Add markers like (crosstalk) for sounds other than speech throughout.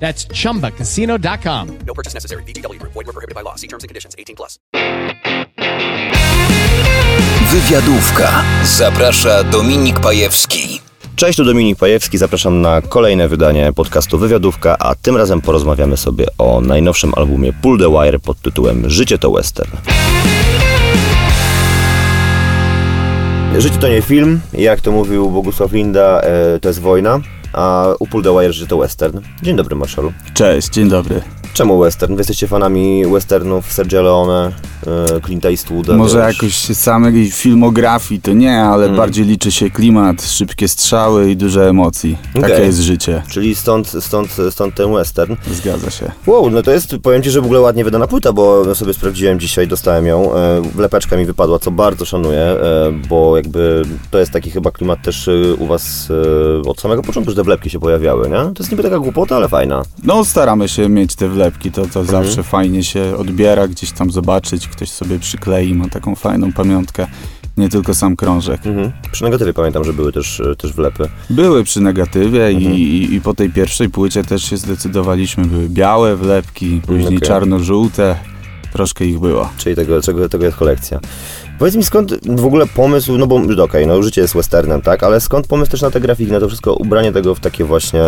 That's chumbacasino.com. No purchase necessary. VGW Group. Void were prohibited by law. See terms and conditions. 18 plus. Wywiadówka. Zaprasza Dominik Pajewski. Cześć, tu Dominik Pajewski, zapraszam na kolejne wydanie podcastu Wywiadówka, a tym razem porozmawiamy sobie o najnowszym albumie Pull the Wire pod tytułem Życie to Western. Życie to nie film, jak to mówił Bogusław Linda, e, to jest wojna, a u Pull the Życie to Western. Dzień dobry, Marszalu. Cześć, dzień dobry. Czemu western? Wy jesteście fanami westernów Sergio Leone, e, Clint'a Eastwooda? Może wiesz? jakoś samej filmografii to nie, ale bardziej liczy się klimat, szybkie strzały i dużo emocji. Takie Okej. jest życie. Czyli stąd, stąd, stąd ten western. Zgadza się. Wow, no to jest, powiem Ci, że w ogóle ładnie wydana płyta, bo sobie sprawdziłem dzisiaj, dostałem ją, e, wlepeczka mi wypadła, co bardzo szanuję, e, bo jakby to jest taki chyba klimat też u Was od samego początku, że te wlepki się pojawiały, nie? To jest niby taka głupota, ale fajna. No staramy się mieć te wlepki, to, to Mhm. zawsze fajnie się odbiera, gdzieś tam zobaczyć, ktoś sobie przyklei, ma taką fajną pamiątkę. Nie tylko sam krążek. Mhm. Przy negatywie pamiętam, że były też, e, też wlepy. Były przy negatywie Mhm. i, i, po tej pierwszej płycie też się zdecydowaliśmy. Były białe wlepki, później okej. czarno-żółte. Troszkę ich było. Czyli tego, czego, tego jest kolekcja. Powiedz mi skąd w ogóle pomysł, no bo okej, no życie jest westernem, tak, ale skąd pomysł też na te grafiki, na to wszystko, ubranie tego w takie właśnie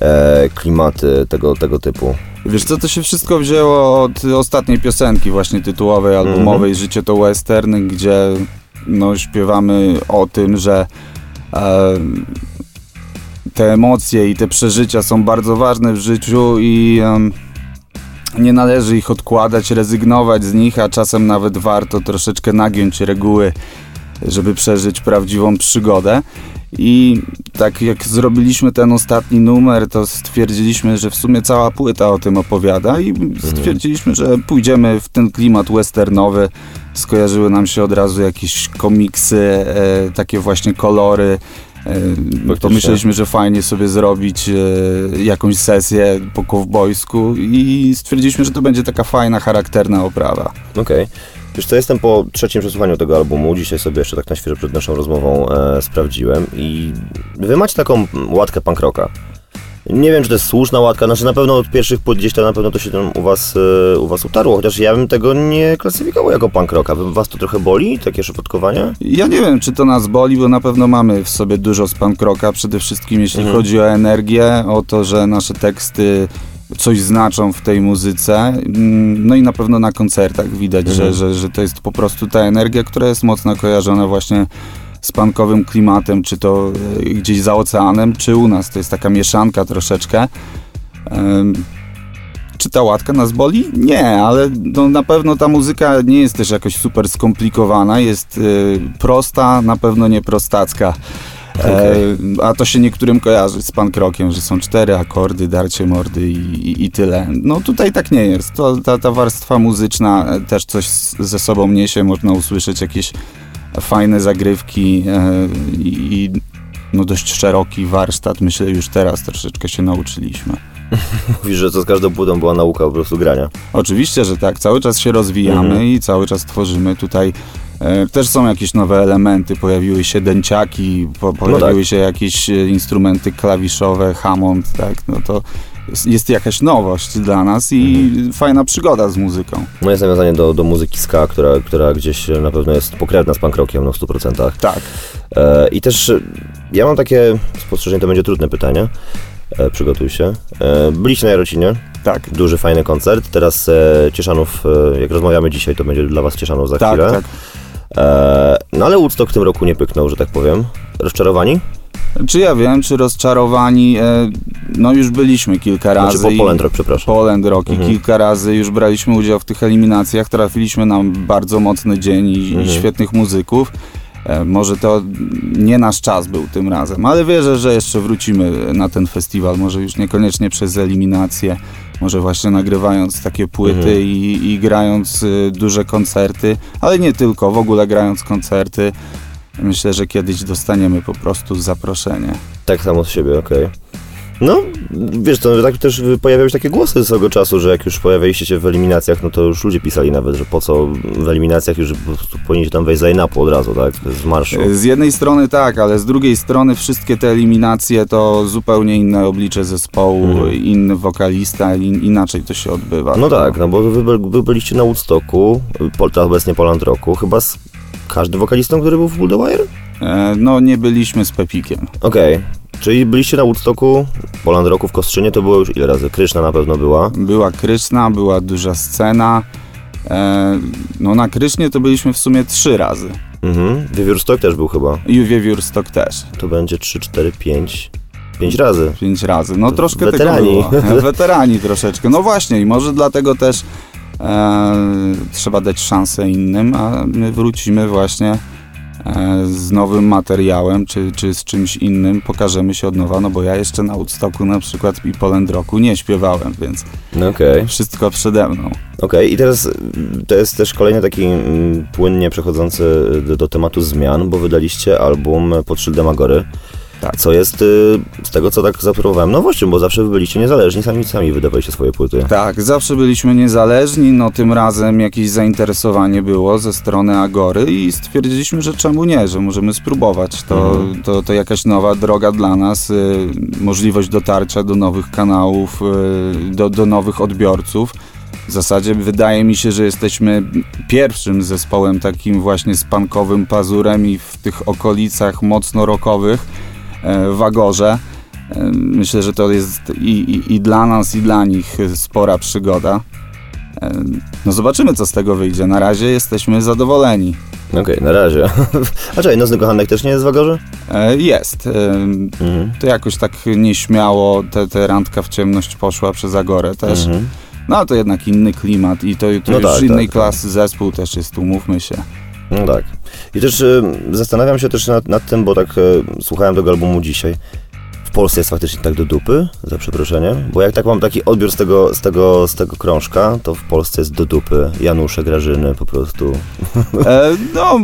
e, klimaty tego, tego typu? Wiesz co, to się wszystko wzięło od ostatniej piosenki właśnie tytułowej, albumowej Życie to Western, gdzie no, śpiewamy o tym, że e, te emocje i te przeżycia są bardzo ważne w życiu i em, nie należy ich odkładać, rezygnować z nich, a czasem nawet warto troszeczkę nagiąć reguły, żeby przeżyć prawdziwą przygodę. I tak jak zrobiliśmy ten ostatni numer, to stwierdziliśmy, że w sumie cała płyta o tym opowiada i stwierdziliśmy, że pójdziemy w ten klimat westernowy. Skojarzyły nam się od razu jakieś komiksy, e, takie właśnie kolory. E, pomyśleliśmy, że fajnie sobie zrobić e, jakąś sesję po kowbojsku i stwierdziliśmy, że to będzie taka fajna, charakterna oprawa. Okej. Wiesz co, jestem po trzecim przesłuchaniu tego albumu, dzisiaj sobie jeszcze tak na świeżo przed naszą rozmową e, sprawdziłem i wy macie taką łatkę punk rocka. Nie wiem, czy to jest słuszna łatka, znaczy na pewno od pierwszych płyt gdzieś tam na pewno to się tam u was, e, u was utarło, chociaż ja bym tego nie klasyfikował jako punk rocka. Was to trochę boli, takie szepotkowanie? Ja nie wiem, czy to nas boli, bo na pewno mamy w sobie dużo z punk rocka, przede wszystkim jeśli chodzi o energię, o to, że nasze teksty coś znaczą w tej muzyce. Mm, No i na pewno na koncertach widać, że, że, że to jest po prostu ta energia, która jest mocno kojarzona właśnie z punkowym klimatem, czy to e, gdzieś za oceanem, czy u nas. To jest taka mieszanka troszeczkę. Czy ta łatka nas boli? Nie, ale no, na pewno ta muzyka nie jest też jakoś super skomplikowana, jest y, prosta, na pewno nie prostacka. E, a to się niektórym kojarzy z punk rockiem, że są cztery akordy, darcie mordy i, i, i tyle. No tutaj tak nie jest. To, ta, ta warstwa muzyczna e, też coś ze sobą niesie, można usłyszeć jakieś fajne zagrywki e, i, i no dość szeroki warsztat. Myślę, już teraz troszeczkę się nauczyliśmy. (laughs) Mówisz, że to z każdą płytą była nauka po prostu grania. Oczywiście, że tak. Cały czas się rozwijamy Mhm. i cały czas tworzymy tutaj. E, też są jakieś nowe elementy, pojawiły się dęciaki, po, pojawiły tak. się jakieś e, instrumenty klawiszowe, Hammond, tak, no to jest, jakaś nowość dla nas i Mhm. fajna przygoda z muzyką. Moje nawiązanie do, do muzyki ska, która, która gdzieś na pewno jest pokrewna z punk rockiem no w 100%. Tak. E, I też e, ja mam takie spostrzeżenie, to będzie trudne pytanie. E, przygotuj się. E, byliście na Jarocinie, Tak, duży, fajny koncert. Teraz e, Cieszanów, e, jak rozmawiamy dzisiaj, to będzie dla Was Cieszanów za tak, chwilę. tak. E, no ale Woodstock w tym roku nie pyknął, że tak powiem. Rozczarowani? Czy ja wiem, czy rozczarowani? No już byliśmy kilka razy. Znaczy po i- Poland Rock, przepraszam. Poland Rock i Mhm. kilka razy już braliśmy udział w tych eliminacjach, trafiliśmy na bardzo mocny dzień i, i Mhm. świetnych muzyków. E, Może to nie nasz czas był tym razem, ale wierzę, że jeszcze wrócimy na ten festiwal. Może już niekoniecznie przez eliminację, Może właśnie nagrywając takie płyty Mhm. i, i grając y, duże koncerty, ale nie tylko, w ogóle grając koncerty. Myślę, że kiedyś dostaniemy po prostu zaproszenie. Tak samo z siebie, okej. No, wiesz, to tak też pojawiały się takie głosy swego czasu, że jak już pojawialiście się w eliminacjach, no to już ludzie pisali nawet, że po co w eliminacjach już po prostu powinniście tam wejść z line-upu od razu, tak? Z marszu. Z jednej strony tak, ale z drugiej strony wszystkie te eliminacje to zupełnie inne oblicze zespołu, Mhm. inny wokalista, in, inaczej to się odbywa. No tak, no bo wy, wy byliście na Woodstocku, Pol, obecnie Poland Rocku, chyba z każdym wokalistą, który był w Bull the Wire? E, No nie byliśmy z Pepikiem. Okej, czyli byliście na Woodstocku, Poland Rocku w Kostrzynie, to było już ile razy? Kryszna na pewno była. Była Kryszna, była duża scena. E, No na Krysznie to byliśmy w sumie trzy razy. Mhm, Wiewiórstock też był chyba. I Wiewiórstok też. To będzie 3, 4, 5, 5 razy. Pięć razy. No troszkę Weterani. tego było. (laughs) Weterani troszeczkę. No właśnie i może dlatego też e, trzeba dać szansę innym, a my wrócimy właśnie z nowym materiałem, czy, czy z czymś innym, pokażemy się od nowa, no bo ja jeszcze na Woodstocku na przykład i Poland Rocku nie śpiewałem, więc No okej. wszystko przede mną. Okej, i teraz y, to jest też kolejny taki mm, płynnie przechodzący do, do tematu zmian, bo wydaliście album pod szyldem Agory. Tak. Co jest y, z tego, co tak zaobserwowałem, nowością, bo zawsze byliście niezależni, sami sami wydawaliście swoje płyty. Tak, zawsze byliśmy niezależni, no tym razem jakieś zainteresowanie było ze strony Agory i stwierdziliśmy, że czemu nie, że możemy spróbować. To, Mhm. to, to jakaś nowa droga dla nas, y, możliwość dotarcia do nowych kanałów, y, do, do nowych odbiorców. W zasadzie wydaje mi się, że jesteśmy pierwszym zespołem takim właśnie z punkowym pazurem i w tych okolicach mocno rockowych e, w Agorze. E, Myślę, że to jest i, i, i dla nas, i dla nich spora przygoda. E, No zobaczymy, co z tego wyjdzie. Na razie jesteśmy zadowoleni. Okej, na razie. (laughs) A czekaj, Nocny Kochanek też nie jest w Agorze? E, Jest. Mhm. To jakoś tak nieśmiało te, te randka w ciemność poszła przez Agorę też. Mhm. No ale to jednak inny klimat i to, to No już tak, innej tak, klasy zespół też jest, umówmy się. No tak. I też y, zastanawiam się też nad, nad tym, bo tak y, słuchałem tego albumu dzisiaj. W Polsce jest faktycznie tak do dupy, za przeproszeniem, bo jak tak mam taki odbiór z tego, z tego, z tego krążka, to w Polsce jest do dupy. Janusze, Grażyny po prostu. (laughs) E, no,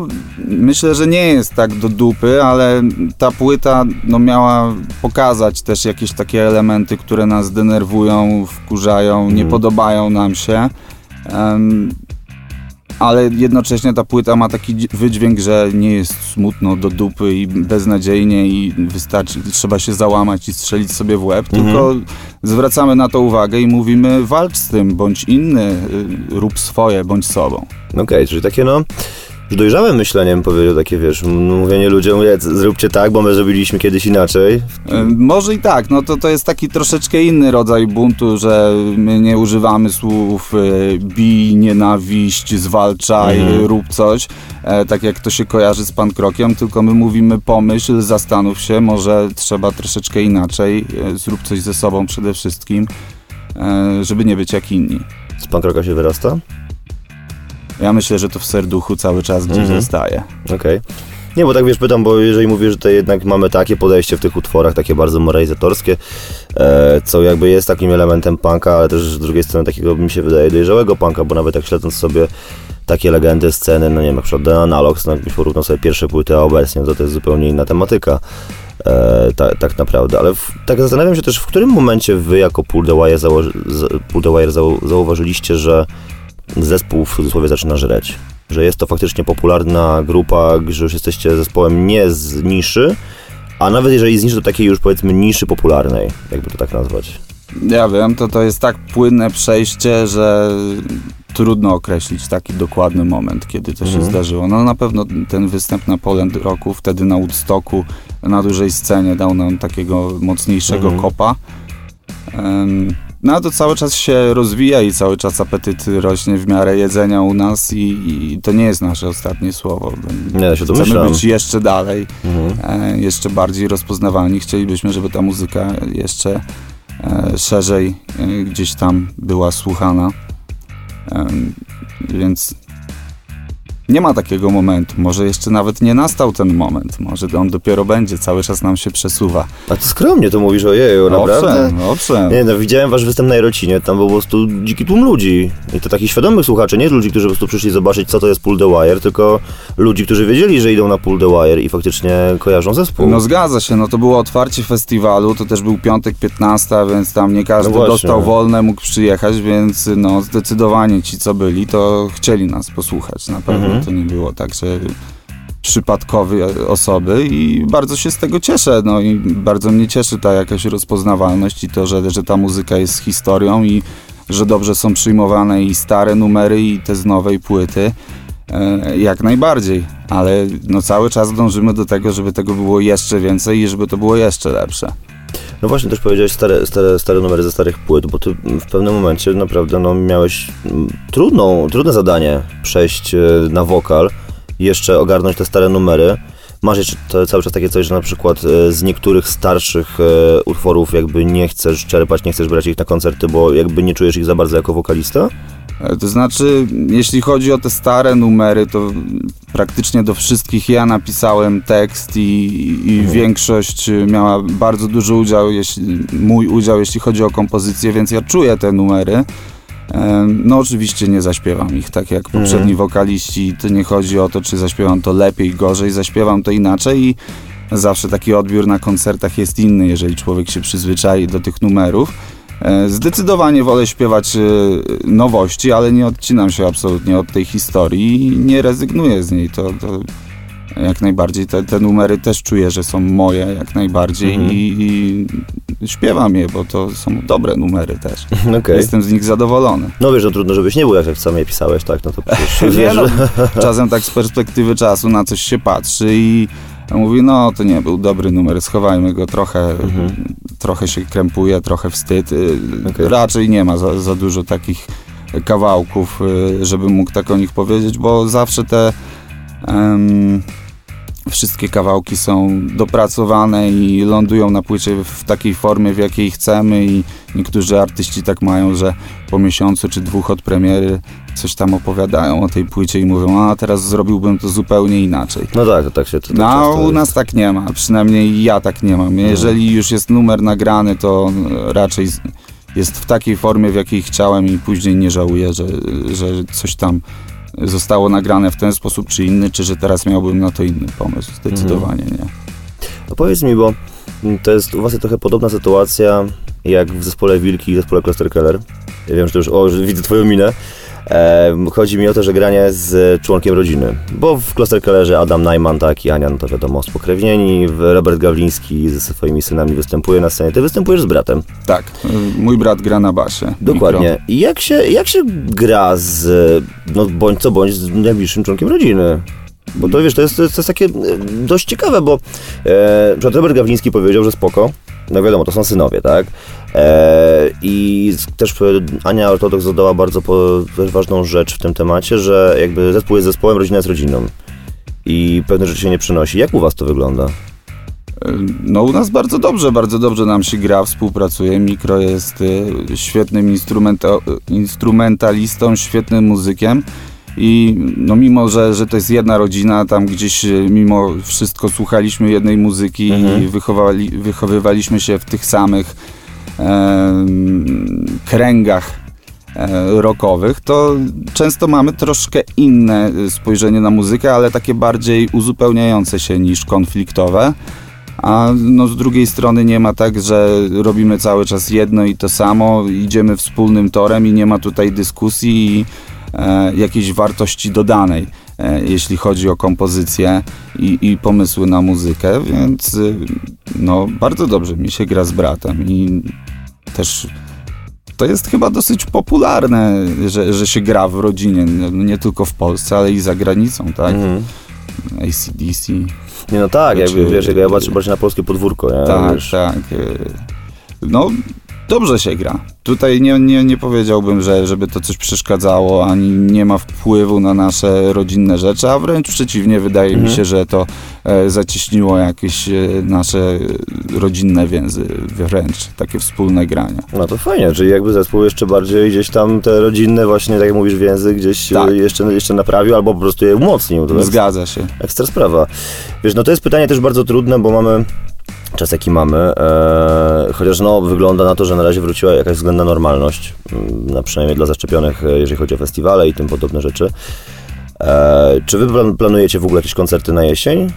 myślę, że nie jest tak do dupy, ale ta płyta no, miała pokazać też jakieś takie elementy, które nas denerwują, wkurzają, nie Mhm. podobają nam się. Em, ale jednocześnie ta płyta ma taki dź- wydźwięk, że nie jest smutno do dupy i beznadziejnie i wystarczy, trzeba się załamać i strzelić sobie w łeb, Mhm. tylko zwracamy na to uwagę i mówimy walcz z tym, bądź inny, y, rób swoje, bądź sobą. Okej, czyli takie no, już dojrzałym myśleniem powiedział takie, wiesz, mówienie ludziom, "Nie, z- zróbcie tak, bo my zrobiliśmy kiedyś inaczej. Może i tak, no to, to jest taki troszeczkę inny rodzaj buntu, że my nie używamy słów e, bij, nienawiść, zwalczaj, Mhm. rób coś, e, tak jak to się kojarzy z pankrokiem, tylko my mówimy pomyśl, zastanów się, może trzeba troszeczkę inaczej, e, zrób coś ze sobą przede wszystkim, żeby nie być jak inni. Z pankroka się wyrasta? Ja myślę, że to w serduchu cały czas gdzieś Mhm. zostaje. Okej. Nie, bo tak wiesz, pytam, bo jeżeli mówisz, że to jednak mamy takie podejście w tych utworach, takie bardzo moralizatorskie, e, co jakby jest takim elementem punka, ale też z drugiej strony takiego, mi się wydaje, dojrzałego punka, bo nawet jak śledząc sobie takie legendy, sceny, no nie wiem, na przykład The Analogs, no jakbyś porównał sobie pierwsze płyty, a obecnie, to to jest zupełnie inna tematyka. E, ta, tak naprawdę, ale w, tak zastanawiam się też, w którym momencie wy jako Pull the Wire, Pull the Wire zau, zauważyliście, że zespół w cudzysłowie zaczyna żreć? Że jest to faktycznie popularna grupa, że już jesteście zespołem nie z niszy, a nawet jeżeli z niszy, to takiej już powiedzmy niszy popularnej, jakby to tak nazwać. Ja wiem, to to jest tak płynne przejście, że trudno określić taki dokładny moment, kiedy to się Mhm. zdarzyło. No na pewno ten występ na Poland Rocku, wtedy na Woodstocku, na dużej scenie dał nam takiego mocniejszego Mhm. kopa. Em, No a to cały czas się rozwija i cały czas apetyt rośnie w miarę jedzenia u nas i, i to nie jest nasze ostatnie słowo. Nie, ja się Chcemy być jeszcze dalej Mhm. e, jeszcze bardziej rozpoznawalni. Chcielibyśmy, żeby ta muzyka jeszcze e, szerzej e, gdzieś tam była słuchana. Więc nie ma takiego momentu. Może jeszcze nawet nie nastał ten moment. Może on dopiero będzie, cały czas nam się przesuwa. A ty skromnie to mówisz, ojeju, naprawdę? Owszem, owszem. Nie no, widziałem wasz występ na Jarocinie, tam był po prostu dziki tłum ludzi. I to takich świadomych słuchaczy, nie ludzi, którzy po prostu przyszli zobaczyć, co to jest Pull the Wire, tylko ludzi, którzy wiedzieli, że idą na Pull the Wire i faktycznie kojarzą zespół. No zgadza się, no to było otwarcie festiwalu, to też był piątek 15, więc tam nie każdy No dostał wolne, mógł przyjechać, więc no zdecydowanie ci co byli, to chcieli nas posłuchać. Na pewno Mhm. To nie było tak, że przypadkowe osoby i bardzo się z tego cieszę, no i bardzo mnie cieszy ta jakaś rozpoznawalność i to, że, że ta muzyka jest historią i że dobrze są przyjmowane i stare numery i te z nowej płyty. E, Jak najbardziej, ale no cały czas dążymy do tego, żeby tego było jeszcze więcej i żeby to było jeszcze lepsze. No właśnie, też powiedziałeś stare, stare, stare numery ze starych płyt, bo ty w pewnym momencie naprawdę no, miałeś mm, trudną, trudne zadanie przejść e, na wokal jeszcze ogarnąć te stare numery. Masz jeszcze to, cały czas takie coś, że na przykład e, z niektórych starszych e, utworów jakby nie chcesz czerpać, nie chcesz brać ich na koncerty, bo jakby nie czujesz ich za bardzo jako wokalista? E, To znaczy, jeśli chodzi o te stare numery, to praktycznie do wszystkich ja napisałem tekst i, i większość e, miała bardzo duży udział, jeśli, mój udział, jeśli chodzi o kompozycję, więc ja czuję te numery. No oczywiście nie zaśpiewam ich tak jak poprzedni wokaliści. To nie chodzi o to, czy zaśpiewam to lepiej, gorzej, zaśpiewam to inaczej i zawsze taki odbiór na koncertach jest inny, jeżeli człowiek się przyzwyczai do tych numerów. E, Zdecydowanie wolę śpiewać e, nowości, ale nie odcinam się absolutnie od tej historii i nie rezygnuję z niej. To, to jak najbardziej te, te numery też czuję, że są moje jak najbardziej Mhm. i, i śpiewam je, bo to są dobre numery też. (laughs) Okej. Jestem z nich zadowolony. No wiesz, no trudno, żebyś nie był, jak, jak sam je pisałeś, tak? No to (laughs) przecież wiesz, no, że... (laughs) czasem tak z perspektywy czasu na coś się patrzy i mówi, no to nie był dobry numer, schowajmy go trochę, trochę się krępuje, trochę wstyd. Y, Okej. Raczej nie ma za, za dużo takich kawałków, y, żebym mógł tak o nich powiedzieć, bo zawsze te em, wszystkie kawałki są dopracowane i lądują na płycie w takiej formie, w jakiej chcemy i niektórzy artyści tak mają, że po miesiącu czy dwóch od premiery coś tam opowiadają o tej płycie i mówią, a teraz zrobiłbym to zupełnie inaczej. No tak, to tak się to No, a u nas tak nie ma, przynajmniej ja tak nie mam. Jeżeli już jest numer nagrany, to raczej jest w takiej formie, w jakiej chciałem i później nie żałuję, że, że coś tam zostało nagrane w ten sposób czy inny, czy że teraz miałbym na to inny pomysł. Zdecydowanie nie. No powiedz mi, bo to jest u was trochę podobna sytuacja jak w zespole Wilki i zespole Cluster Keller. Ja wiem, że to już, o, że widzę twoją minę. Chodzi mi o to, że granie z członkiem rodziny. Bo w Cluster Kellerze Adam Najman, tak, i Ania, no to wiadomo, spokrewnieni. Robert Gawliński ze swoimi synami występuje na scenie. Ty występujesz z bratem. Tak, mój brat gra na basie. Dokładnie. I jak się, jak się gra z, no bądź co bądź, z najbliższym członkiem rodziny? Bo to wiesz, to jest, to jest, takie e, dość ciekawe, bo e, Robert Gawliński powiedział, że spoko. No wiadomo, to są synowie, tak? E, I też Ania Ortodoks zadała bardzo ważną rzecz w tym temacie, że jakby zespół jest zespołem, rodzina jest rodziną. I pewne rzeczy się nie przynosi. Jak u was to wygląda? No u nas bardzo dobrze, bardzo dobrze nam się gra, współpracuje. Mikro jest y, świetnym instrumenta, instrumentalistą, świetnym muzykiem. I no mimo, że, że to jest jedna rodzina, tam gdzieś y, mimo wszystko słuchaliśmy jednej muzyki i wychowali, wychowywaliśmy się w tych samych kręgach e, rockowych, to często mamy troszkę inne y, spojrzenie na muzykę, ale takie bardziej uzupełniające się niż konfliktowe. A no z drugiej strony nie ma tak, że robimy cały czas jedno i to samo, idziemy wspólnym torem i nie ma tutaj dyskusji i e, jakiejś wartości dodanej, e, jeśli chodzi o kompozycję i, i pomysły na muzykę, więc y, no bardzo dobrze mi się gra z bratem i też to jest chyba dosyć popularne, że, że się gra w rodzinie, no nie tylko w Polsce, ale i za granicą, tak? Mhm. ACDC. Nie no tak, jakby Znaczy- wiesz, jak ja patrzę, patrzę na polskie podwórko, nie? Tak, wiesz. tak. y, No, dobrze się gra. Tutaj nie, nie, nie powiedziałbym, że żeby to coś przeszkadzało, ani nie ma wpływu na nasze rodzinne rzeczy, a wręcz przeciwnie, wydaje Mhm. mi się, że to e, zacieśniło jakieś e, nasze rodzinne więzy, wręcz takie wspólne grania. No to fajnie, czyli jakby zespół jeszcze bardziej gdzieś tam te rodzinne właśnie, tak jak mówisz, więzy gdzieś Tak. e, jeszcze, jeszcze naprawił albo po prostu je umocnił. To jest Zgadza się. ekstra sprawa. Wiesz, no to jest pytanie też bardzo trudne, bo mamy czas jaki mamy, e, chociaż no wygląda na to, że na razie wróciła jakaś względna normalność, mm, na przynajmniej dla zaszczepionych, e, jeżeli chodzi o festiwale i tym podobne rzeczy. E, czy wy plan- planujecie w ogóle jakieś koncerty na jesień?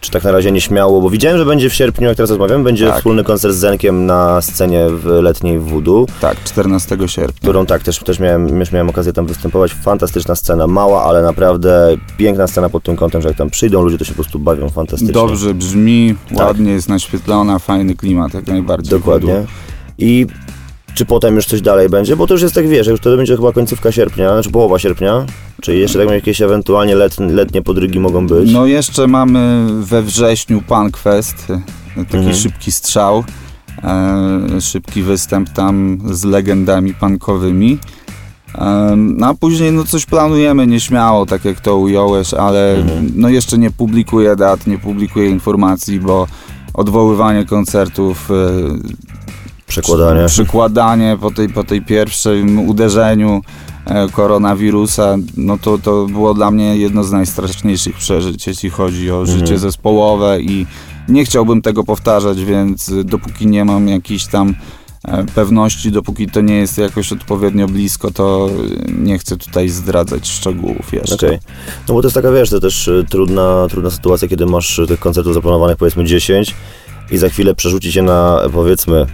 Czy tak na razie nie śmiało? Bo widziałem, że będzie w sierpniu, jak teraz rozmawiam, będzie Tak. wspólny koncert z Zenkiem na scenie w letniej w Voodoo, Tak, 14 sierpnia. którą tak też, też miałem, też miałem okazję tam występować. Fantastyczna scena, mała, ale naprawdę piękna scena pod tym kątem, że jak tam przyjdą ludzie, to się po prostu bawią fantastycznie. Dobrze brzmi, Tak. ładnie jest naświetlona, fajny klimat, jak najbardziej. Dokładnie. I czy potem już coś dalej będzie? Bo to już jest tak, wiesz, już to będzie chyba końcówka sierpnia, znaczy połowa sierpnia, czyli jeszcze tak jakieś ewentualnie let, letnie podrygi mogą być. No jeszcze mamy we wrześniu Punk Fest, taki Mhm. szybki strzał, e, szybki występ tam z legendami punkowymi. E, no a później no coś planujemy nieśmiało, tak jak to ująłeś, ale Mhm. no jeszcze nie publikuję dat, nie publikuję informacji, bo odwoływanie koncertów, e, Przekładanie. przykładanie po tej, po tej pierwszym uderzeniu e, koronawirusa, no to, to było dla mnie jedno z najstraszniejszych przeżyć, jeśli chodzi o Mhm. życie zespołowe i nie chciałbym tego powtarzać, więc dopóki nie mam jakiejś tam e, pewności, dopóki to nie jest jakoś odpowiednio blisko, to y, nie chcę tutaj zdradzać szczegółów jeszcze. Okej. No bo to jest taka, wiesz, to też trudna, trudna sytuacja, kiedy masz tych koncertów zaplanowanych powiedzmy 10 i za chwilę przerzuci się na powiedzmy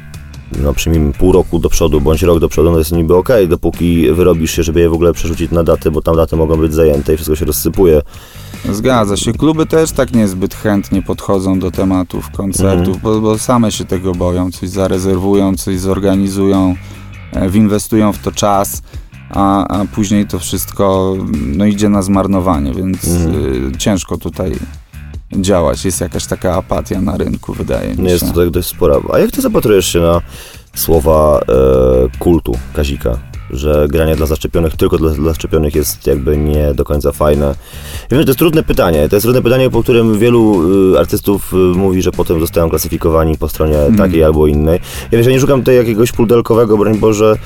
no przyjmijmy pół roku do przodu, bądź rok do przodu, no to jest niby okej, dopóki wyrobisz się, żeby je w ogóle przerzucić na daty, bo tam daty mogą być zajęte i wszystko się rozsypuje. Zgadza się. Kluby też tak niezbyt chętnie podchodzą do tematów koncertów, bo, bo same się tego boją, coś zarezerwują, coś zorganizują, e, winwestują w to czas, a, a później to wszystko no, idzie na zmarnowanie, więc y, ciężko tutaj działać. Jest jakaś taka apatia na rynku, wydaje mi Nie się. jest to tak dość spora. A jak ty zapatrujesz się na słowa e, kultu Kazika? Że granie dla zaszczepionych tylko dla, dla zaszczepionych jest jakby nie do końca fajne. Ja wiem, że to jest trudne pytanie. To jest trudne pytanie, po którym wielu y, artystów y, mówi, że potem zostają klasyfikowani po stronie takiej albo innej. Ja wiesz, ja nie szukam tutaj jakiegoś pudelkowego, broń Boże,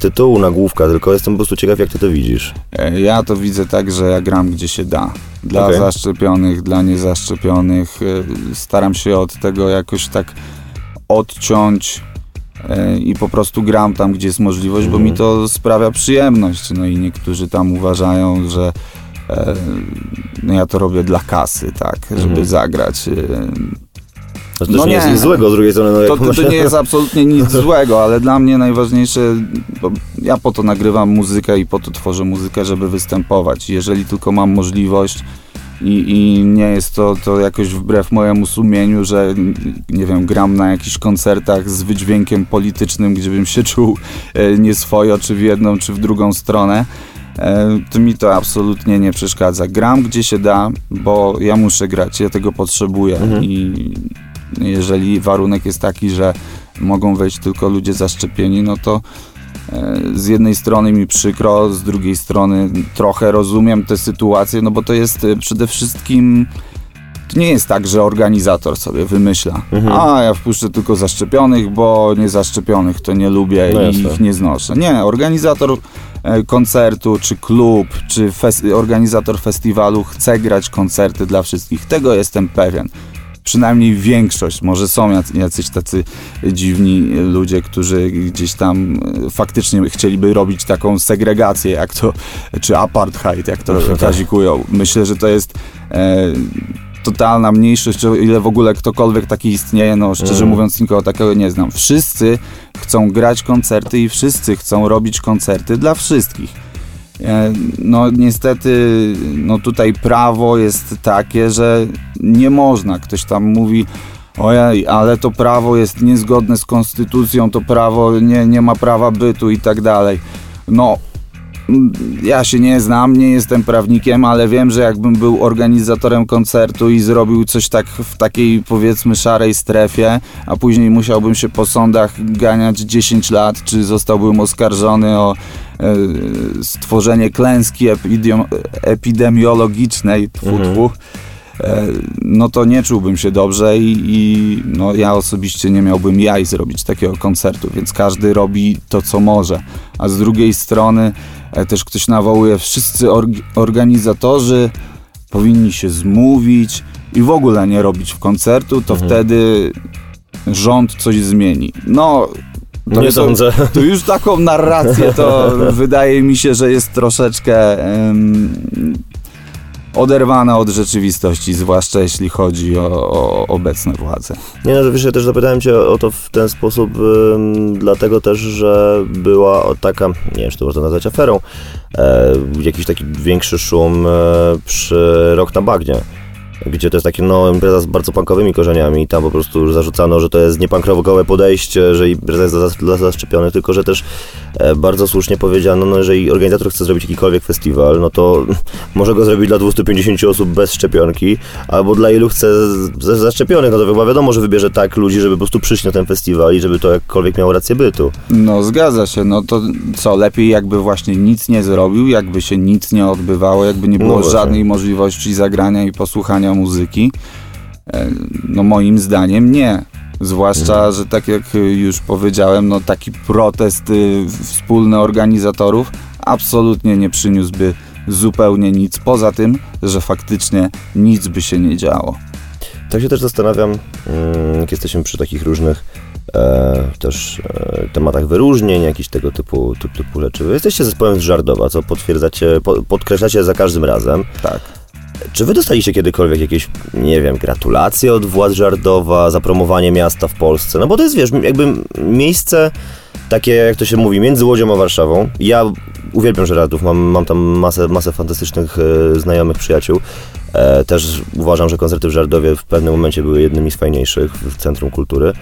tytułu, nagłówka, tylko jestem po prostu ciekaw, jak ty to widzisz. E, Ja to widzę tak, że ja gram gdzie się da. Dla Okej. zaszczepionych, dla niezaszczepionych. E, Staram się od tego jakoś tak odciąć e, i po prostu gram tam, gdzie jest możliwość, bo mi to sprawia przyjemność. No i niektórzy tam uważają, że e, no ja to robię dla kasy, tak, żeby zagrać. To też No nie jest nic złego z drugiej strony. No, to, to, to nie jest absolutnie nic (laughs) złego, ale dla mnie najważniejsze, bo ja po to nagrywam muzykę i po to tworzę muzykę, żeby występować. Jeżeli tylko mam możliwość i, i nie jest to, to jakoś wbrew mojemu sumieniu, że nie wiem, gram na jakichś koncertach z wydźwiękiem politycznym, gdzie bym się czuł e, nieswojo, czy w jedną, czy w drugą stronę. E, To mi to absolutnie nie przeszkadza. Gram gdzie się da, bo ja muszę grać, ja tego potrzebuję i jeżeli warunek jest taki, że mogą wejść tylko ludzie zaszczepieni, no to e, z jednej strony mi przykro, z drugiej strony trochę rozumiem tę sytuację, no bo to jest e, przede wszystkim to nie jest tak, że organizator sobie wymyśla, a ja wpuszczę tylko zaszczepionych, bo niezaszczepionych to nie lubię No i ich nie znoszę. Nie, organizator e, koncertu, czy klub, czy fes- organizator festiwalu chce grać koncerty dla wszystkich. Tego jestem pewien. Przynajmniej większość, może są jac- jacyś tacy dziwni ludzie, którzy gdzieś tam e, faktycznie chcieliby robić taką segregację, jak to, czy apartheid, jak to kazikują. Myślę, że to jest e, totalna mniejszość, o ile w ogóle ktokolwiek taki istnieje, no szczerze mówiąc nikogo takiego nie znam. Wszyscy chcą grać koncerty i wszyscy chcą robić koncerty dla wszystkich. E, No niestety, no tutaj prawo jest takie, że nie można. Ktoś tam mówi, ojej, ale to prawo jest niezgodne z konstytucją, to prawo nie, nie ma prawa bytu i tak dalej. No, ja się nie znam, nie jestem prawnikiem, ale wiem, że jakbym był organizatorem koncertu i zrobił coś tak w takiej powiedzmy szarej strefie, a później musiałbym się po sądach ganiać 10 lat, czy zostałbym oskarżony o e, stworzenie klęski epidemi- epidemiologicznej, tfu, Mhm. tfu, no to nie czułbym się dobrze i, i no, ja osobiście nie miałbym jaj zrobić takiego koncertu, więc każdy robi to, co może. A z drugiej strony e, też ktoś nawołuje, wszyscy org- organizatorzy powinni się zmówić i w ogóle nie robić w koncertu, to wtedy rząd coś zmieni. No, to Nie sądzę. to już taką narrację to (laughs) wydaje mi się, że jest troszeczkę em, oderwana od rzeczywistości, zwłaszcza jeśli chodzi o, o obecne władze. Nie no, ja też zapytałem cię o to w ten sposób, dlatego też, że była taka, nie wiem, czy to można nazwać aferą, e, jakiś taki większy szum e, przy Rok na Bagnie, gdzie to jest takie, no, impreza z bardzo punkowymi korzeniami i tam po prostu zarzucano, że to jest nie punkowe podejście, że impreza jest dla, zaszczepionych, tylko że też e, bardzo słusznie powiedziano, no, jeżeli organizator chce zrobić jakikolwiek festiwal, no to (laughs) może go zrobić dla 250 osób bez szczepionki, albo dla ilu chce zaszczepionych, no to chyba wiadomo, że wybierze tak ludzi, żeby po prostu przyjść na ten festiwal i żeby to jakkolwiek miało rację bytu. No zgadza się, no to co, lepiej jakby właśnie nic nie zrobił, jakby się nic nie odbywało, jakby nie No było właśnie. żadnej możliwości zagrania i posłuchania muzyki. E, No moim zdaniem nie. Zwłaszcza, Mhm. że tak jak już powiedziałem, no taki protest y, wspólny organizatorów absolutnie nie przyniósłby zupełnie nic, poza tym, że faktycznie nic by się nie działo. Tak się też zastanawiam, mm, jak jesteśmy przy takich różnych e, też e, tematach wyróżnień, jakichś tego typu, typu, typu rzeczy. Wy jesteście zespołem z Żardowa, co potwierdzacie, po, podkreślacie za każdym razem. Tak. Czy wy dostaliście kiedykolwiek jakieś, nie wiem, gratulacje od władz Żardowa za promowanie miasta w Polsce? No bo to jest, wiesz, jakby miejsce takie, jak to się mówi, między Łodzią a Warszawą. Ja uwielbiam Żardów, mam, mam tam masę, masę fantastycznych e, znajomych, przyjaciół. E, też uważam, że koncerty w Żardowie w pewnym momencie były jednymi z fajniejszych w Centrum Kultury.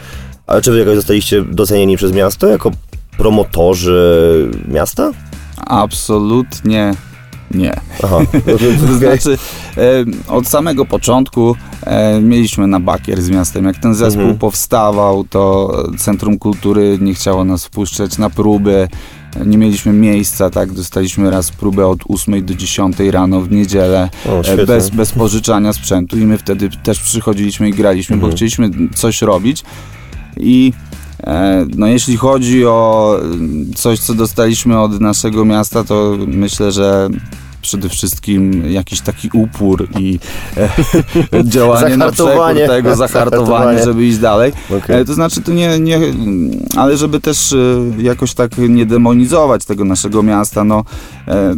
Ale czy wy jakoś zostaliście docenieni przez miasto jako promotorzy miasta? Absolutnie nie. Aha, (laughs) To znaczy, e, od samego początku e, mieliśmy na bakier z miastem. Jak ten zespół Mhm. powstawał, to Centrum Kultury nie chciało nas wpuszczać na próby. Nie mieliśmy miejsca, tak? Dostaliśmy raz próbę od 8 do 10 rano w niedzielę, O, e, bez, bez pożyczania sprzętu i my wtedy też przychodziliśmy i graliśmy, Mhm. bo chcieliśmy coś robić. I e, no, jeśli chodzi o coś, co dostaliśmy od naszego miasta, to myślę, że przede wszystkim jakiś taki upór i e, (laughs) działanie na przekór tego, zahartowanie, żeby iść dalej. Okej. E, To znaczy, to nie, nie, ale żeby też e, jakoś tak nie demonizować tego naszego miasta, no e,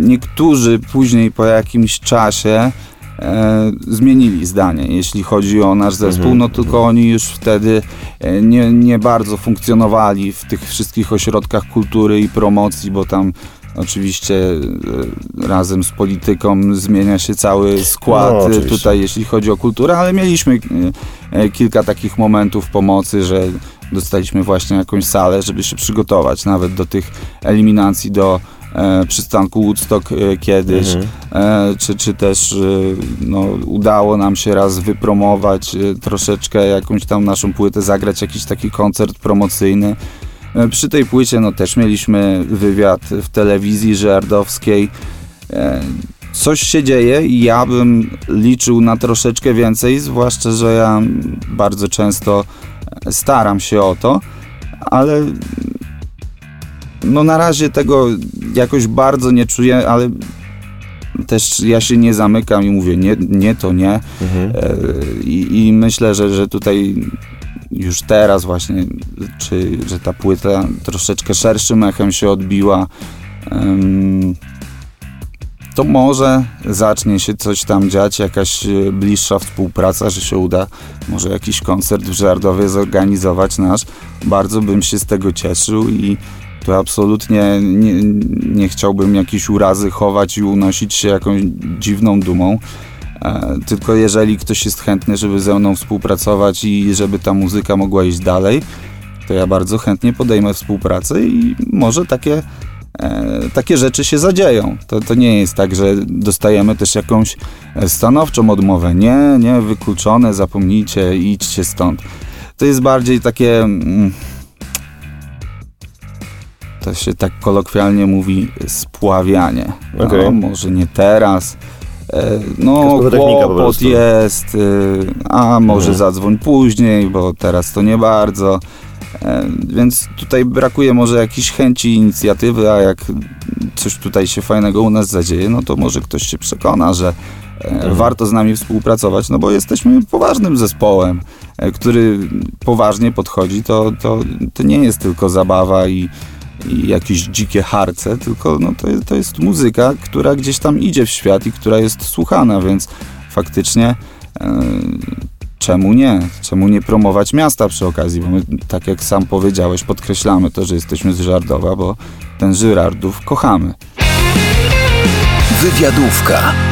niektórzy później po jakimś czasie e, zmienili zdanie, jeśli chodzi o nasz zespół, Mhm. no tylko oni już wtedy e, nie, nie bardzo funkcjonowali w tych wszystkich ośrodkach kultury i promocji, bo tam oczywiście e, razem z polityką zmienia się cały skład No, e, tutaj, jeśli chodzi o kulturę, ale mieliśmy e, kilka takich momentów pomocy, że dostaliśmy właśnie jakąś salę, żeby się przygotować nawet do tych eliminacji do e, przystanku Woodstock e, kiedyś, Mhm. e, czy, czy też no, udało nam się raz wypromować troszeczkę jakąś tam naszą płytę, zagrać jakiś taki koncert promocyjny. E, Przy tej płycie no, też mieliśmy wywiad w telewizji żardowskiej. E, Coś się dzieje i ja bym liczył na troszeczkę więcej, zwłaszcza, że ja bardzo często staram się o to, ale no na razie tego jakoś bardzo nie czuję, ale też ja się nie zamykam i mówię nie, nie to nie. Mhm. E, I, I myślę, że, że tutaj już teraz właśnie, czy że ta płyta troszeczkę szerszym echem się odbiła, to może zacznie się coś tam dziać, jakaś e, bliższa współpraca, że się uda może jakiś koncert w Żardowie zorganizować nasz. Bardzo bym się z tego cieszył i tu absolutnie nie, nie chciałbym jakiejś urazy chować i unosić się jakąś dziwną dumą. E, Tylko jeżeli ktoś jest chętny, żeby ze mną współpracować i żeby ta muzyka mogła iść dalej, to ja bardzo chętnie podejmę współpracę i może takie e, takie rzeczy się zadzieją. To, to nie jest tak, że dostajemy też jakąś stanowczą odmowę. Nie, nie, wykluczone, zapomnijcie, idźcie stąd. To jest bardziej takie... Mm, to się tak kolokwialnie mówi spławianie. No, Okej. może nie teraz. E, No, kłopot jest, y, a może Mhm. zadzwoń później, bo teraz to nie bardzo. E, Więc tutaj brakuje może jakiejś chęci inicjatywy, a jak coś tutaj się fajnego u nas zadzieje, no to może ktoś się przekona, że e, Mhm. warto z nami współpracować, no bo jesteśmy poważnym zespołem, który poważnie podchodzi. To, to, to nie jest tylko zabawa i jakieś dzikie harce, tylko no to, jest, to jest muzyka, która gdzieś tam idzie w świat i która jest słuchana, więc faktycznie e, czemu nie? Czemu nie promować miasta przy okazji? Bo my, tak jak sam powiedziałeś, podkreślamy to, że jesteśmy z Żardowa, bo ten Żyrardów kochamy. Wywiadówka.